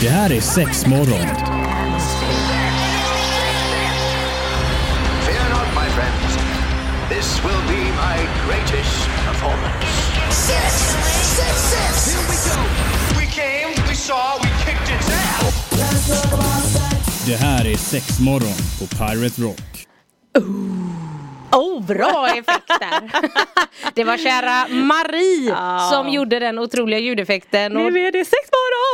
Det här är sex morgon. Fear not, my friends. This will be my greatest performance. Six, six, six. Here we go. We came, we saw, we kicked its ass. Det här är sex morgon på Pirate Rock. Oh, bra effekter! det var kära Marie som gjorde den otroliga ljudeffekten. Och, Nu är det sex morgon!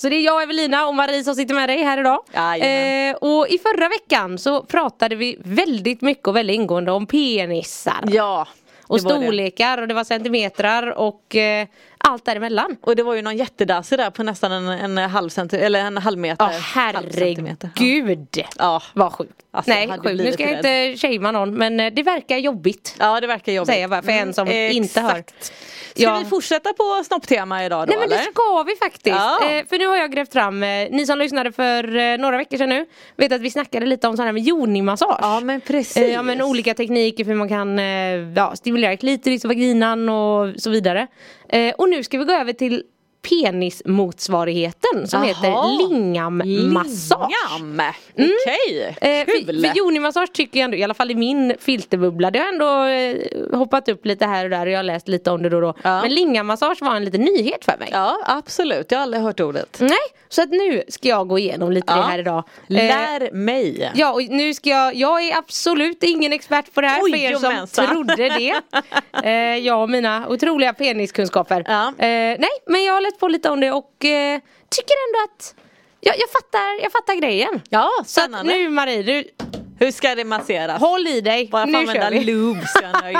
Så det är jag, Evelina och Marie som sitter med dig här idag. Eh, och i förra veckan så pratade vi väldigt mycket och väldigt ingående om penisar. Ja. och var det. storlekar och det var centimetrar och eh, allt däremellan. Och det var ju någon jättedassig där på nästan en, en halv centi- eller en halv meter. Centimeter. Ja. herregud Ja. vad sjukt. Alltså, Nej sjukt, nu ska jag inte shamea någon men eh, det verkar jobbigt. Ja det verkar jobbigt. Säger jag bara för en som inte hör. exakt. Ska Ja. vi fortsätta på snopptema idag då Nej men det eller? ska vi faktiskt. Ja. Eh, för nu har jag grävt fram, eh, ni som lyssnade för eh, några veckor sedan nu vet att vi snackade lite om sån här med yoni-massage. Ja men precis. Eh, ja men olika tekniker för hur man kan eh, ja, stimulera klitoris och vaginan och så vidare. Eh, och nu ska vi gå över till penismotsvarigheten som Jaha. heter lingam-massage. Lingam. Okej, Eh, kul. för, för yoni-massage tycker jag ändå, i alla fall i min filterbubbla, det har ändå eh, hoppat upp lite här och där och jag har läst lite om det då och då. Ja. Men lingam-massage var en liten nyhet för mig. Ja absolut, jag har aldrig hört ordet. Nej, så att nu ska jag gå igenom lite det Ja. här idag. Eh, Lär mig. Ja, och nu ska jag, jag är absolut ingen expert på det här Oj, för er som jomensan. trodde det. Eh, jag och mina otroliga peniskunskaper. Ja. Eh, nej, men jag har läst på lite om det och eh, tycker ändå att jag, jag, fattar, jag fattar grejen. Ja, Så att spännande. nu Marie, du, Hur ska det masseras? håll i dig. Bara nu använda kör vi. så jag är nöjd.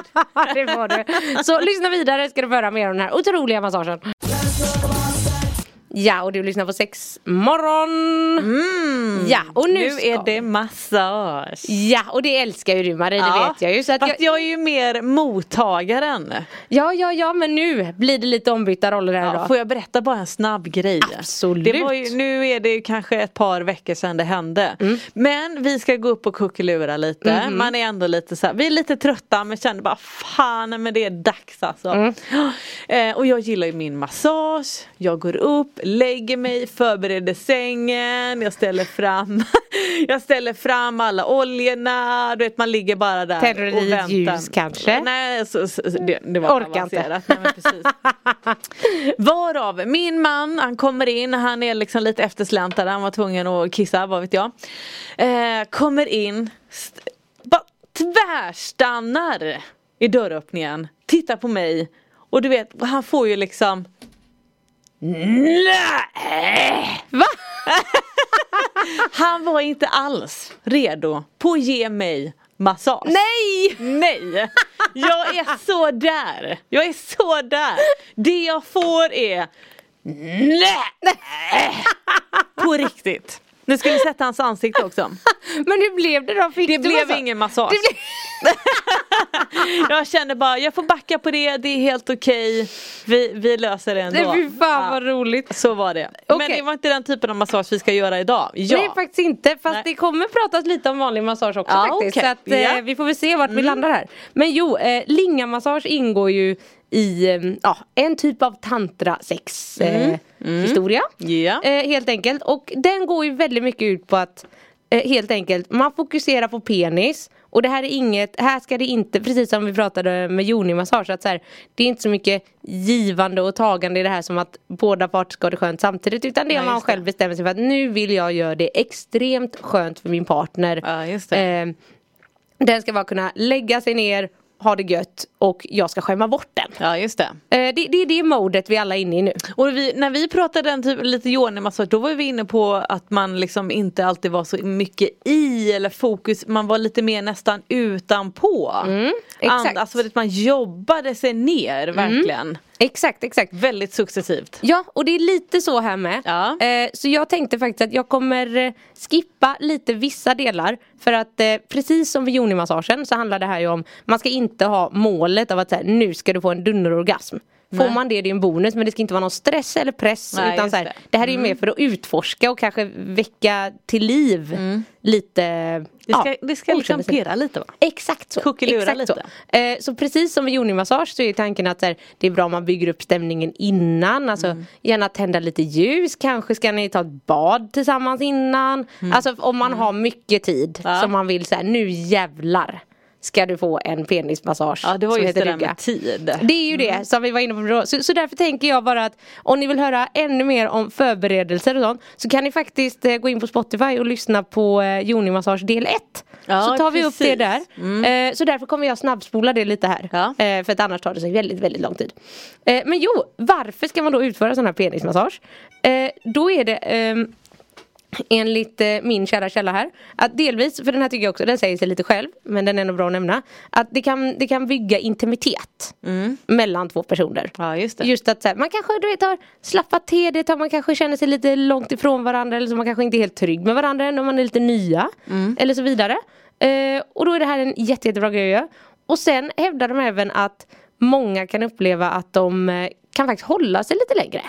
det var du. Så lyssna vidare ska du få höra mer om den här otroliga massagen. Ja, och du lyssnar på sex morgon. Ja, och nu, Nu ska är det massage. Ja, och det älskar ju du Marie, det vet jag ju. Så att Fast jag, jag är ju mer mottagaren. ja, ja, ja, men nu blir det lite ombytta roller här Ja, idag. får jag berätta bara en snabb grej? Absolut. Ju, nu är det kanske ett par veckor sedan det hände. Mm. Men vi ska gå upp och kuckelura lite. Mhm. Man är ändå lite så här, vi är lite trötta men känner bara fan men det är dags alltså. Mm. Eh, och jag gillar ju min massage. Jag går upp, lägger mig, förbereder sängen, jag ställer fram Jag ställer fram alla oljorna, du vet man ligger bara där Tänder och väntar. ljus kanske? Nej, så, så, det, det var Orkar inte. Nej, precis. Varav min man, han kommer in, han är liksom lite eftersläntad, han var tvungen att kissa, vad vet jag. Eh, kommer in, bara tvärstannar i dörröppningen, tittar på mig och du vet, han får ju liksom Nej! Va? Han var inte alls redo på att ge mig massage. Nej! Nej! Jag är så där! Jag är så där! Det jag får är Nej! På riktigt. Nu ska vi sätta hans ansikte också. Men hur blev det då? Fick Det blev massa- ingen massage. Blev... Jag känner bara, jag får backa på det, det är helt okej. Vi, vi löser det ändå. Fy fan Ja, vad roligt. Så var det. Men Okej. det var inte den typen av massage vi ska göra idag. Ja. Nej faktiskt inte, fast Nej. det kommer pratas lite om vanlig massage också Ja, faktiskt. okej. Så att. Mm. vi får väl se vart vi landar här. Men jo, eh, lingamassage ingår ju i eh, ja, en typ av tantra sex eh, historia. Mm. Ja. Eh, helt enkelt. Och den går ju väldigt mycket ut på att eh, helt enkelt man fokuserar på penis och det här är inget, här ska det inte, precis som vi pratade med yoni-massage, att så här, det är inte så mycket givande och tagande i det här som att båda parter ska ha det skönt samtidigt utan det är Nej, man själv bestämmer sig för att nu vill jag göra det extremt skönt för min partner. Ja. Eh, den ska bara kunna lägga sig ner, ha det gött och jag ska skämma bort den. Ja just det. Eh, det, det är det modet vi alla är inne i nu. Och vi, när vi pratade den typ, lite yoni-massage då var vi inne på att man liksom inte alltid var så mycket i eller fokus, man var lite mer nästan utanpå. Mm, exakt. Mm. And, alltså att man jobbade sig ner verkligen. Exakt, exakt. Väldigt successivt. Ja, och det är lite så här med. Ja. Eh, så jag tänkte faktiskt att jag kommer eh, skippa lite vissa delar. För att eh, precis som vid yoni-massagen så handlar det här ju om, man ska inte ha målet av att säga nu ska du få en dunderorgasm. Får Nej. man det, det är en bonus men det ska inte vara någon stress eller press. Nej, utan så här, det. det här är ju mer för att utforska och kanske väcka till liv lite Mm. Det ska, ja, det ska liksom pirra lite va? Exakt så. Kuckelura lite. Så. Eh, så precis som med yoni-massage så är tanken att så här, det är bra om man bygger upp stämningen innan. Alltså Mm. gärna tända lite ljus. Kanske ska ni ta ett bad tillsammans innan. Alltså om man har mycket tid Mm. Ja. som man vill säga nu jävlar ska du få en penismassage. Ja det var just det där med tid. Det är ju det som vi var inne på. Så, så därför tänker jag bara att om ni vill höra ännu mer om förberedelser och sånt så kan ni faktiskt eh, gå in på Spotify och lyssna på eh, Joni Massage del 1. Ja, så tar vi upp det precis. där. Eh, så därför kommer jag snabbspola det lite här. Ja. Eh, för att annars tar det sig väldigt, väldigt lång tid. Eh, men jo, varför ska man då utföra sån här penismassage? Eh, då är det ehm, enligt eh, min kära källa här. Att delvis, för den här tycker jag också, den säger sig lite själv. Men den är nog bra att nämna. Att det kan, det kan bygga intimitet. Mellan två personer. Ja just. Just att så här, man kanske du vet, har slappat till det, man kanske känner sig lite långt ifrån varandra eller så man kanske inte är helt trygg med varandra än om man är lite nya. Eller så vidare. Eh, och då är det här en jätte, jättebra grej att göra. Och sen hävdar de även att många kan uppleva att de eh, kan faktiskt hålla sig lite längre.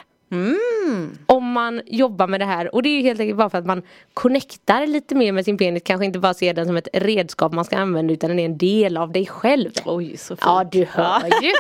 Om man jobbar med det här och det är ju helt enkelt bara för att man connectar lite mer med sin penis Kanske inte bara ser den som ett redskap man ska använda utan den är en del av dig själv Oj så fint. Ja du hör ju?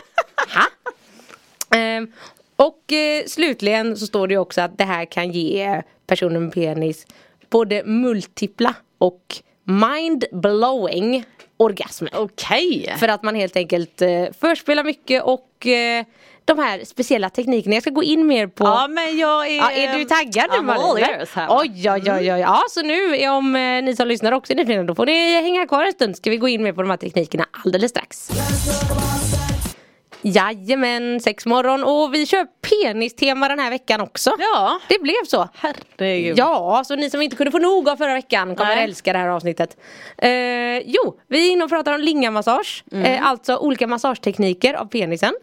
Ehm, Och eh, slutligen så står det också att det här kan ge personer med penis både multipla och mind-blowing orgasmer. Okej. För att man helt enkelt eh, förspelar mycket och eh, de här speciella teknikerna. Jag ska gå in mer på Ja men jag är... Ja, är du taggad nu Malin? Oj, oj, oj, oj. Ja, så nu om eh, ni som lyssnar också är nyfikna då får ni hänga kvar en stund. Ska vi gå in mer på de här teknikerna alldeles strax. Jajamän, sex morgon och vi kör penistema den här veckan också. Ja. Det blev så. Herregud. Ja, så ni som inte kunde få nog av förra veckan kommer Nej. älska det här avsnittet. Eh, jo, vi är inne och pratar om lingamassage. Mm. Eh, alltså olika massagetekniker av penisen.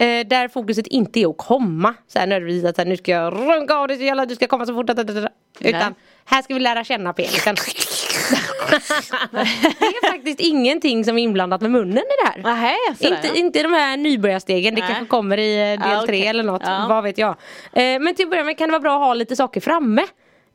Eh, där fokuset inte är att komma. Så här nödvändigtvis att så här, nu ska jag runka av dig så jävla du ska komma så fort. Utan här ska vi lära känna penisen. det är faktiskt ingenting som är inblandat med munnen i det här. Sådär, Inte, ja. inte de här nybörjarstegen, det Nej. kanske kommer i eh, del Ja, tre okej. eller något, Ja. vad vet jag. Eh, men till att börja med kan det vara bra att ha lite saker framme.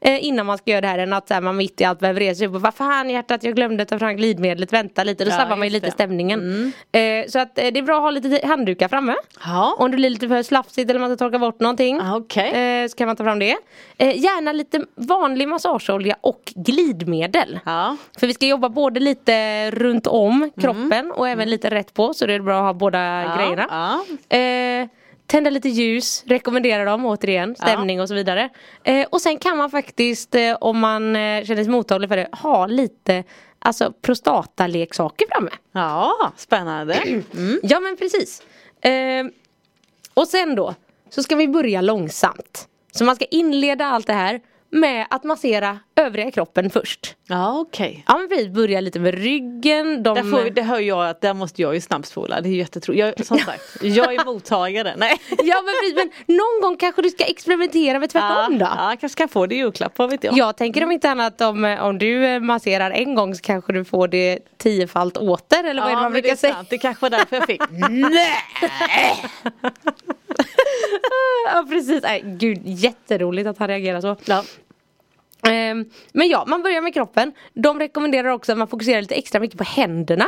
Eh, innan man ska göra det här än att så här, man mitt i allt behöver resa sig upp och vad fan hjärtat jag glömde ta fram glidmedlet, vänta lite, då Ja, sabbar man ju lite det. stämningen. Eh, så att eh, det är bra att ha lite handdukar framme. Ja. Om det blir lite för slafsigt eller man ska torka bort någonting. Ah, okej. eh, så kan man ta fram det. Gärna lite vanlig massageolja och glidmedel. Ja. För vi ska jobba både lite runt om kroppen och även lite rätt på så det är bra att ha båda grejerna. ja. Eh, tända lite ljus, rekommenderar dem återigen, stämning och så vidare. Eh, och sen kan man faktiskt eh, om man eh, känner sig mottaglig för det ha lite alltså prostataleksaker framme. Ja, spännande. Mm. Ja men precis. Eh, och sen då så ska vi börja långsamt. Så man ska inleda allt det här med att massera övriga kroppen först. Ja okej. Ja men precis, börja lite med ryggen. De... Där, får, vi- det hör jag att där måste jag ju snabbspola. Det är jättetroligt. Jag, som sagt, jag är mottagare. Nej. Ja men men någon gång kanske du ska experimentera med tvärtom då. Ja, kanske kan få det i julklapp, vad vet jag. Jag tänker om inte annat om, eh, om du eh, masserar en gång så kanske du får det tiofalt åter eller vad är det man det brukar är säga? sant. Det kanske var därför jag fick. Ja precis, Nej, gud jätteroligt att han reagerar så. Ja. Ehm, men ja, man börjar med kroppen. De rekommenderar också att man fokuserar lite extra mycket på händerna.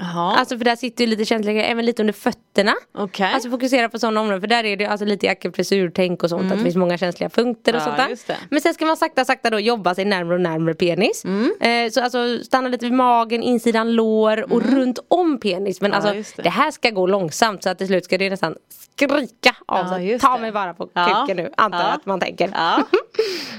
Jaha. Alltså för där sitter ju lite känsliga, även lite under fötterna. Okej. Alltså fokusera på sådana områden för där är det alltså lite akupressurtänk och sånt att det finns många känsliga punkter och Ja, sånt där. Men sen ska man sakta sakta då jobba sig närmare och närmare penis. Eh, så alltså stanna lite vid magen, insidan lår och runt om penis. Men Ja, alltså det. det. här ska gå långsamt så att till slut ska det nästan skrika av Ja, sig. Ta mig bara på Ja. kuken nu, antar jag Ja. att man tänker.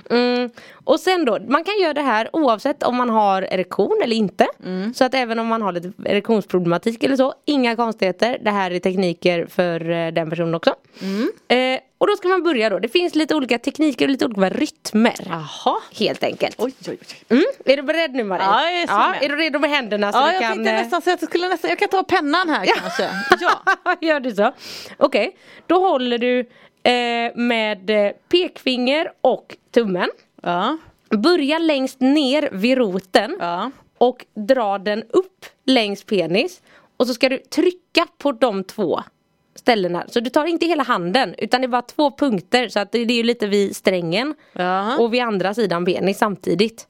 Mm. Och sen då, man kan göra det här oavsett om man har erektion eller inte. Mm. Så att även om man har lite erektionsproblematik eller så, inga konstigheter. Det här är tekniker för eh, den personen också. Mm. Eh, och då ska man börja då, det finns lite olika tekniker och lite olika rytmer. Jaha. Helt enkelt. Oj, oj, oj. Mm. Är du beredd nu Marie? Ja, jag är så med. Är du redo med händerna? Så Ja, jag kan, tänkte eh, nästan att jag skulle nästan, jag kan ta pennan här kanske. Ja. Gör du så? Okej, då håller du eh, med eh, pekfinger och tummen. Ja. Börja längst ner vid roten Ja. och dra den upp längs penis. Och så ska du trycka på de två ställena. Så du tar inte hela handen utan det är bara två punkter så att det, är ju lite vid strängen Jaha. och vid andra sidan penis samtidigt.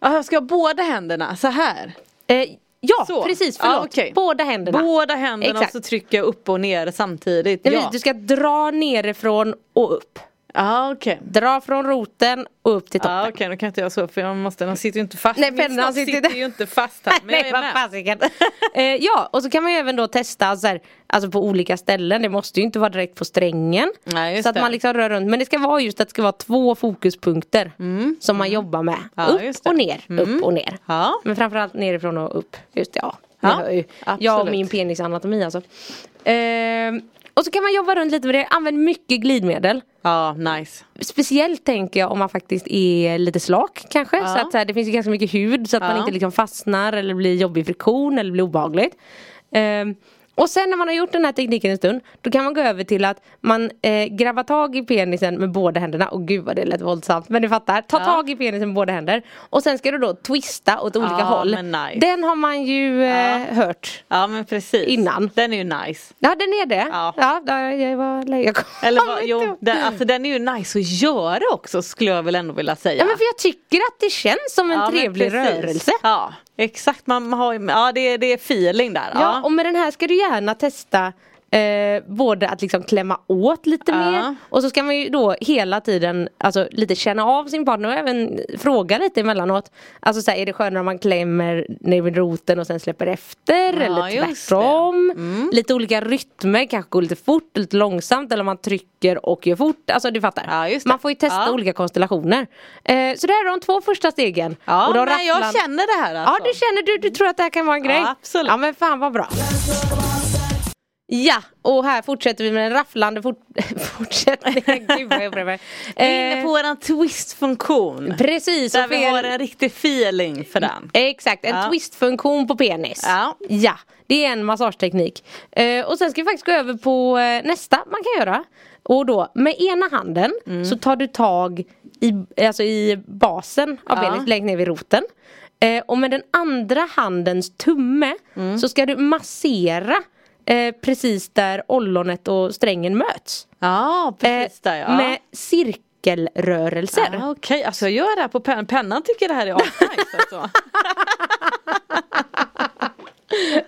Ja, jag ska ha båda händerna så här. Eh, ja Så. precis, förlåt. okej. Båda händerna. Båda händerna Exakt. och så trycker jag upp och ner samtidigt. Nej, Ja, Du ska dra nerifrån och upp. Ja okej. Dra från roten och upp till toppen. Ja okej, då kan inte jag så för jag måste, den sitter ju inte fast. Nej, pennan sitter sitter ju inte fast här. Men jag Nej är vad med. eh, ja och så kan man ju även då testa så här, alltså på olika ställen. Det måste ju inte vara direkt på strängen. Nej, så att det. man liksom rör runt. Men det ska vara just att det ska vara två fokuspunkter. Som man jobbar med. Ja, upp och ner, upp och ner. Ja. Men framförallt nerifrån och upp. Just det, ja. Ja. Jag och min penisanatomi alltså. Ehm, och så kan man jobba runt lite med det. Använd mycket glidmedel. Ja, nice. Speciellt tänker jag om man faktiskt är lite slak kanske. Ja. Så att så här, det finns ju ganska mycket hud så att man Ja. inte liksom fastnar eller blir jobbig friktion eller blir obehagligt. Ehm, och sen när man har gjort den här tekniken en stund Då kan man gå över till att man eh, grabbar tag i penisen med båda händerna Och gud vad det lät våldsamt men du fattar Ta Ja. tag i penisen med båda händer Och sen ska du då twista åt olika Ja, håll nice. Den har man ju eh, Ja. hört Ja men precis. Innan. Den är ju nice. Ja den är det Ja. Ja, jag var jag kom- Eller vad, jo, den, alltså den är ju nice att göra också skulle jag väl ändå vilja säga. Ja men för jag tycker att det känns som en trevlig rörelse Ja, exakt. Man har ja det, är- det är feeling där. Ja, Ja, och med den här ska du gärna testa eh, både att liksom klämma åt lite Ja. mer och så ska man ju då hela tiden alltså, lite känna av sin partner och även fråga lite emellanåt. Alltså så här, är det skönare om man klämmer ner vid roten och sen släpper efter Ja, eller det. Mm. tvärtom. Lite olika rytmer, kanske går lite fort, lite långsamt eller man trycker och gör fort. Alltså du fattar. Ja. Man får ju testa Ja. olika konstellationer. Eh, så det här är de två första stegen. ja och då nej, jag rafflar- känner det här alltså. Ja du känner, du, du tror att det här kan vara en grej? Absolut. Ja men fan vad bra. Ja, och här fortsätter vi med en rafflande fort fortsättning. Gud vad jag upprepar. Vi är inne på våran twist-funktion. Precis, Där vi har en riktig feeling för den. Exakt, en Ja. twistfunktion på penis. Ja. ja, det är en massageteknik. Eh, och sen ska vi faktiskt gå över på eh, nästa man kan göra. Och då med ena handen Mm. så tar du tag i, alltså i basen av Ja. penis längst ner vid roten. Eh, och med den andra handens tumme Mm. så ska du massera eh, precis där ollonet och strängen möts. Ja, precis där ja. Eh, Med cirkelrörelser. Ja, Okej, alltså jag gör det här på pennan. Pennan tycker det här är asnice alltså.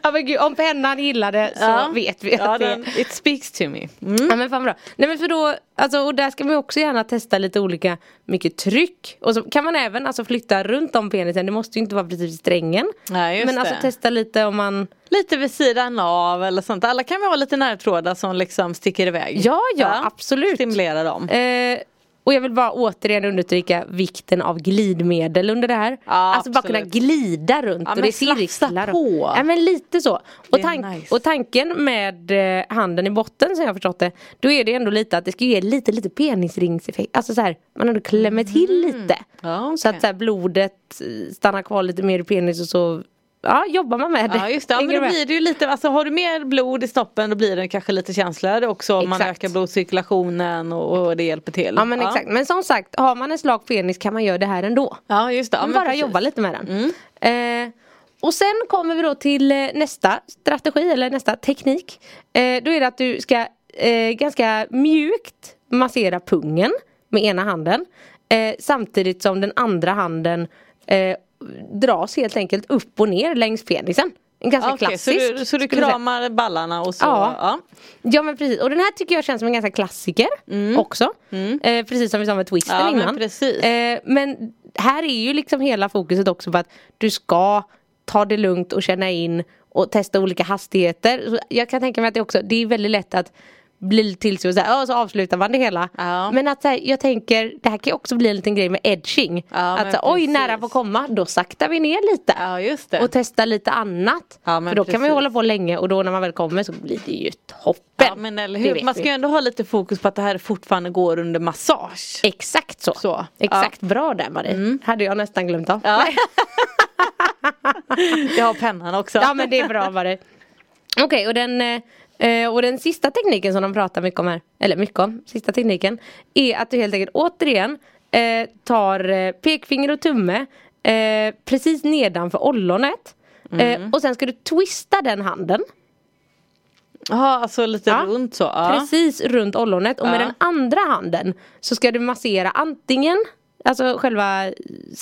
Ja men gud, om pennan gillar det så vet vi att ja, det den, It speaks to me. Mm. Ja men fan bra. Nej men för då, alltså, och där ska man också gärna testa lite olika mycket tryck. Och så kan man även alltså flytta runt om penisen, det måste ju inte vara precis strängen. Nej, just men alltså det. testa lite om man Lite vid sidan av eller sånt. Alla kan vi ha lite nervtrådar som liksom sticker iväg. Ja ja, absolut. Stimulera dem. Eh, och jag vill bara återigen understryka vikten av glidmedel under det här. Ja, alltså bara absolut. kunna glida runt Ja, och det cirklar. på. Ja men lite så. Och, tank- nice. och tanken med eh, handen i botten som jag har förstått det. Då är det ändå lite att det ska ge lite lite penisringseffekt. Alltså så här, man ändå klämmer till lite. Mm. Ja, okej. Så att så här, blodet eh, stannar kvar lite mer i penis och så Ja, jobbar man med det. Ja just det, ja, men då blir det ju lite, alltså har du mer blod i snoppen då blir det kanske lite känsligare också om man ökar blodcirkulationen och, och det hjälper till. Ja men exakt, men som sagt har man en slak penis kan man göra det här ändå. Ja just det. Ja, Men bara precis. jobba lite med den. Eh, och sen kommer vi då till eh, nästa strategi eller nästa teknik. Eh, då är det att du ska eh, ganska mjukt massera pungen med ena handen. Eh, samtidigt som den andra handen eh, dras helt enkelt upp och ner längs penisen. En ganska Okej, klassisk. så du, så du kramar ballarna och så? Ja. ja. Ja men precis, och den här tycker jag känns som en ganska klassiker också. Eh, precis som vi sa med twisten Mm. Ja, men innan. precis. Eh, men här är ju liksom hela fokuset också på att du ska ta det lugnt och känna in och testa olika hastigheter. Jag kan tänka mig att det också, det är väldigt lätt att bli till och så, här, "Åh", så avslutar man det hela. Ja. Men att så här, jag tänker, det här kan ju också bli en liten grej med edging. Ja, att så, oj precis. nära på komma, då saktar vi ner lite. Ja just det. Och testa lite annat. För då kan man ju precis. hålla på länge och då när man väl kommer så blir det ju toppen. men eller hur, man ska vi. ju ändå ha lite fokus på att det här fortfarande går under massage. Exakt så. Så, Exakt bra där Marie. Hade jag nästan glömt av. Ja. Jag har pennan också. Ja men det är bra Marie. Okej och den eh, och den sista tekniken som de pratar mycket om här, eller mycket om, sista tekniken är att du helt enkelt återigen eh, tar eh, pekfinger och tumme eh, precis nedanför ollonet eh, och sen ska du twista den handen Ja, alltså lite Ja. runt så. Ja. Precis runt ollonet och med Ja. den andra handen så ska du massera antingen Alltså själva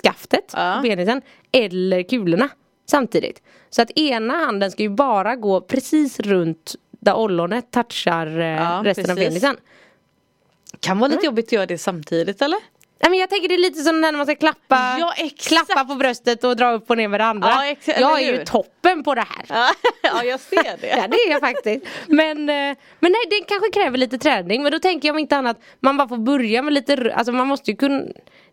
skaftet Ja. på penisen eller kulorna samtidigt. Så att ena handen ska ju bara gå precis runt där ollonet touchar eh, Ja, resten av precis. penisen. Kan vara lite jobbigt att göra det samtidigt eller? Nej men jag tänker det är lite som när man ska klappa, Ja, exakt. klappa på bröstet och dra upp och ner med det andra. Ja, ex- jag är ju toppen på det här. Ja, ja jag ser det. Ja det är jag faktiskt. Men, eh, men nej det kanske kräver lite träning. Men då tänker jag om inte annat man bara får börja med lite, alltså man måste ju kunna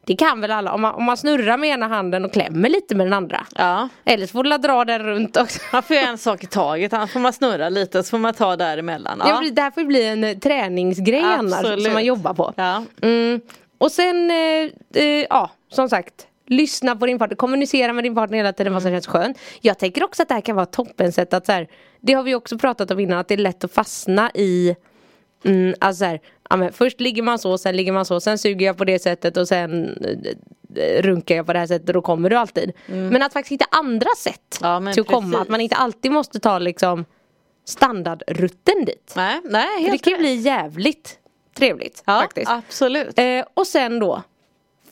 Det kan väl alla, om man, om man snurrar med ena handen och klämmer lite med den andra. Ja. Eller så får du dra den runt också. Man får göra en sak i taget, annars får man snurra lite och så får man ta däremellan. Ja. Ja. Det här får bli en eh, träningsgrej annars som man jobbar på. Ja. Mm. Och sen, eh, eh, ja som sagt Lyssna på din partner, kommunicera med din partner hela tiden vad som Mm. känns skönt. Jag tänker också att det här kan vara ett toppensätt att så här, Det har vi också pratat om innan att det är lätt att fastna i mm, Alltså så här, ja, men först ligger man så, sen ligger man så, sen suger jag på det sättet och sen eh, runkar jag på det här sättet och då kommer du alltid. Men att faktiskt hitta andra sätt Mm. Ja, till att komma, precis. att man inte alltid måste ta liksom standardrutten dit. Nej, nej För det helt kan ju bli jävligt trevligt ja, faktiskt. absolut. Eh, och sen då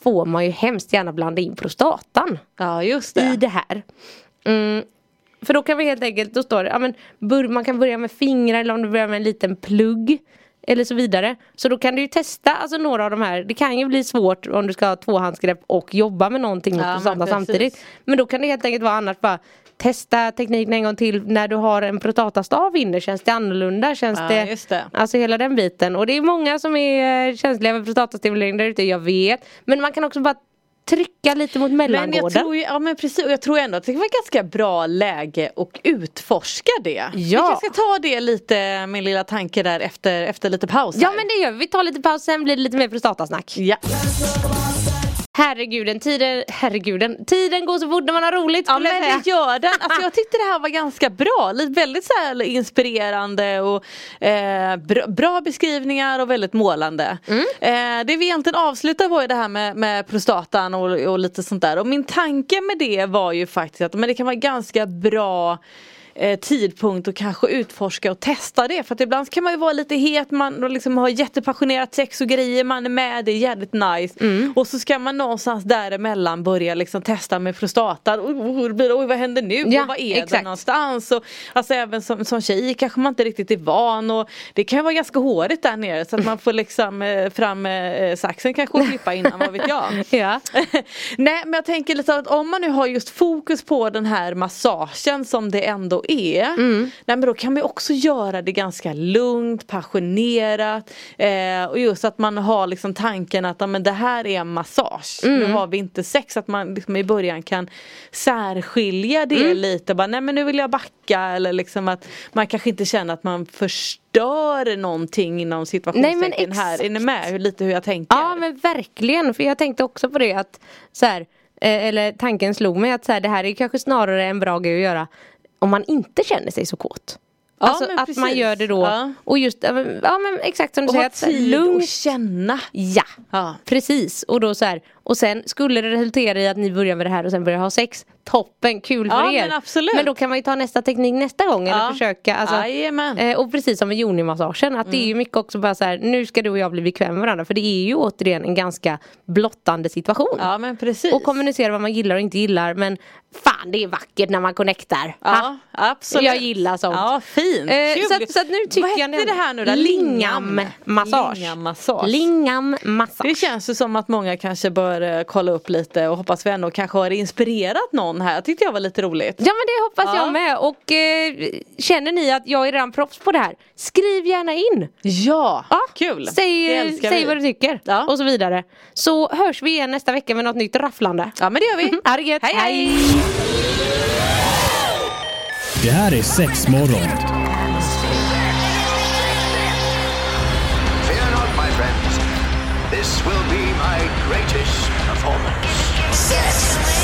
får man ju hemskt gärna blanda in prostatan Ja, just i det. det här. Mm, för då kan vi helt enkelt, då står det, ja, men man kan börja med fingrar eller om du börjar med en liten plugg. Eller så vidare. Så då kan du ju testa alltså några av de här. Det kan ju bli svårt om du ska ha tvåhandsgrepp och jobba med någonting mot Ja, men prostatan samtidigt. Men då kan det helt enkelt vara annars bara Testa tekniken en gång till när du har en prostatastav inne. Känns det annorlunda? Känns Ja, det, det. Alltså hela den biten. Och det är många som är eh, känsliga för prostatastimulering där ute, jag vet. Men man kan också bara trycka lite mot Men mellangården. jag tror ju, ja men precis, och jag tror ändå att det vara ganska bra läge att utforska det. Vi Ja. kanske ska ta det lite, min lilla tanke där efter, efter lite paus Ja här. men det gör vi. Vi tar lite paus, sen blir det lite mer prostatasnack. Ja. Herreguden, tiden, herreguden, tiden går så fort när man har roligt Ja men säga. det gör den. Alltså, jag tyckte det här var ganska bra. Väldigt så inspirerande och eh, bra, bra beskrivningar och väldigt målande. Eh, det vi egentligen avslutade var ju det här med, med prostatan och, och lite sånt där. Och min tanke med det var ju faktiskt att men det kan vara ganska bra eh, tidpunkt att kanske utforska och testa det. För att ibland kan man ju vara lite het, man och liksom har jättepassionerat sex och grejer, man är med, det är jävligt nice. Och så ska man någonstans däremellan börja liksom testa med prostatan. Oj, oj vad händer nu? Ja, och vad är det exakt. någonstans? Och, alltså även som, som tjej kanske man inte riktigt är van och det kan ju vara ganska hårigt där nere så att man får liksom eh, fram eh, saxen kanske och klippa innan, vad vet jag. Ja. Nej men jag tänker lite att om man nu har just fokus på den här massagen som det ändå är. Mm. Nej men då kan man också göra det ganska lugnt, passionerat. Eh, och just att man har liksom tanken att men det här är en massage. Mm. Nu har vi inte sex. Att man liksom i början kan särskilja det Mm. lite. Bara, Nej men nu vill jag backa. Eller liksom att man kanske inte känner att man förstör någonting inom situationstecken här. Är ni med hur, lite hur jag tänker? Ja men verkligen, för jag tänkte också på det att så här, eh, eller tanken slog mig att så här, det här är kanske snarare en bra grej att göra om man inte känner sig så kåt. Ja, alltså att man precis. gör det då Ja. och just, ja men, exakt som du Och säger, att, tid lugnt. att känna. Ja, Ja. precis. Och då så här, och sen skulle det resultera i att ni börjar med det här och sen börjar ha sex. Toppen, kul för Ja, er. men absolut. Men då kan man ju ta nästa teknik nästa gång eller Ja. försöka. Alltså, eh, och precis som med yoni-massagen, att det Mm. är ju mycket också bara så här, nu ska du och jag bli bekväma med varandra. För det är ju återigen en ganska blottande situation. Ja men precis. Och kommunicera vad man gillar och inte gillar. Men fan det är vackert när man connectar. Ja Ha? absolut. Jag gillar sånt. Ja fint. Eh, så att- så att nu tycker Vad jag hette det- det här nu då? Lingam-massage. Lingam-massage. Lingam-massage. Det känns ju som att många kanske bör eh, kolla upp lite och hoppas vi ändå kanske har inspirerat någon här. Jag tyckte jag var lite roligt. Ja men det hoppas Ja. jag med och eh, känner ni att jag är redan proffs på det här Skriv gärna in! Ja, Ja, kul. Säg, säg vad du tycker Ja. och så vidare Så hörs vi igen nästa vecka med något nytt rafflande Ja men det gör vi. Ha det gött, Hej, hej. Det här är sex morgon. This will be my greatest performance. Six.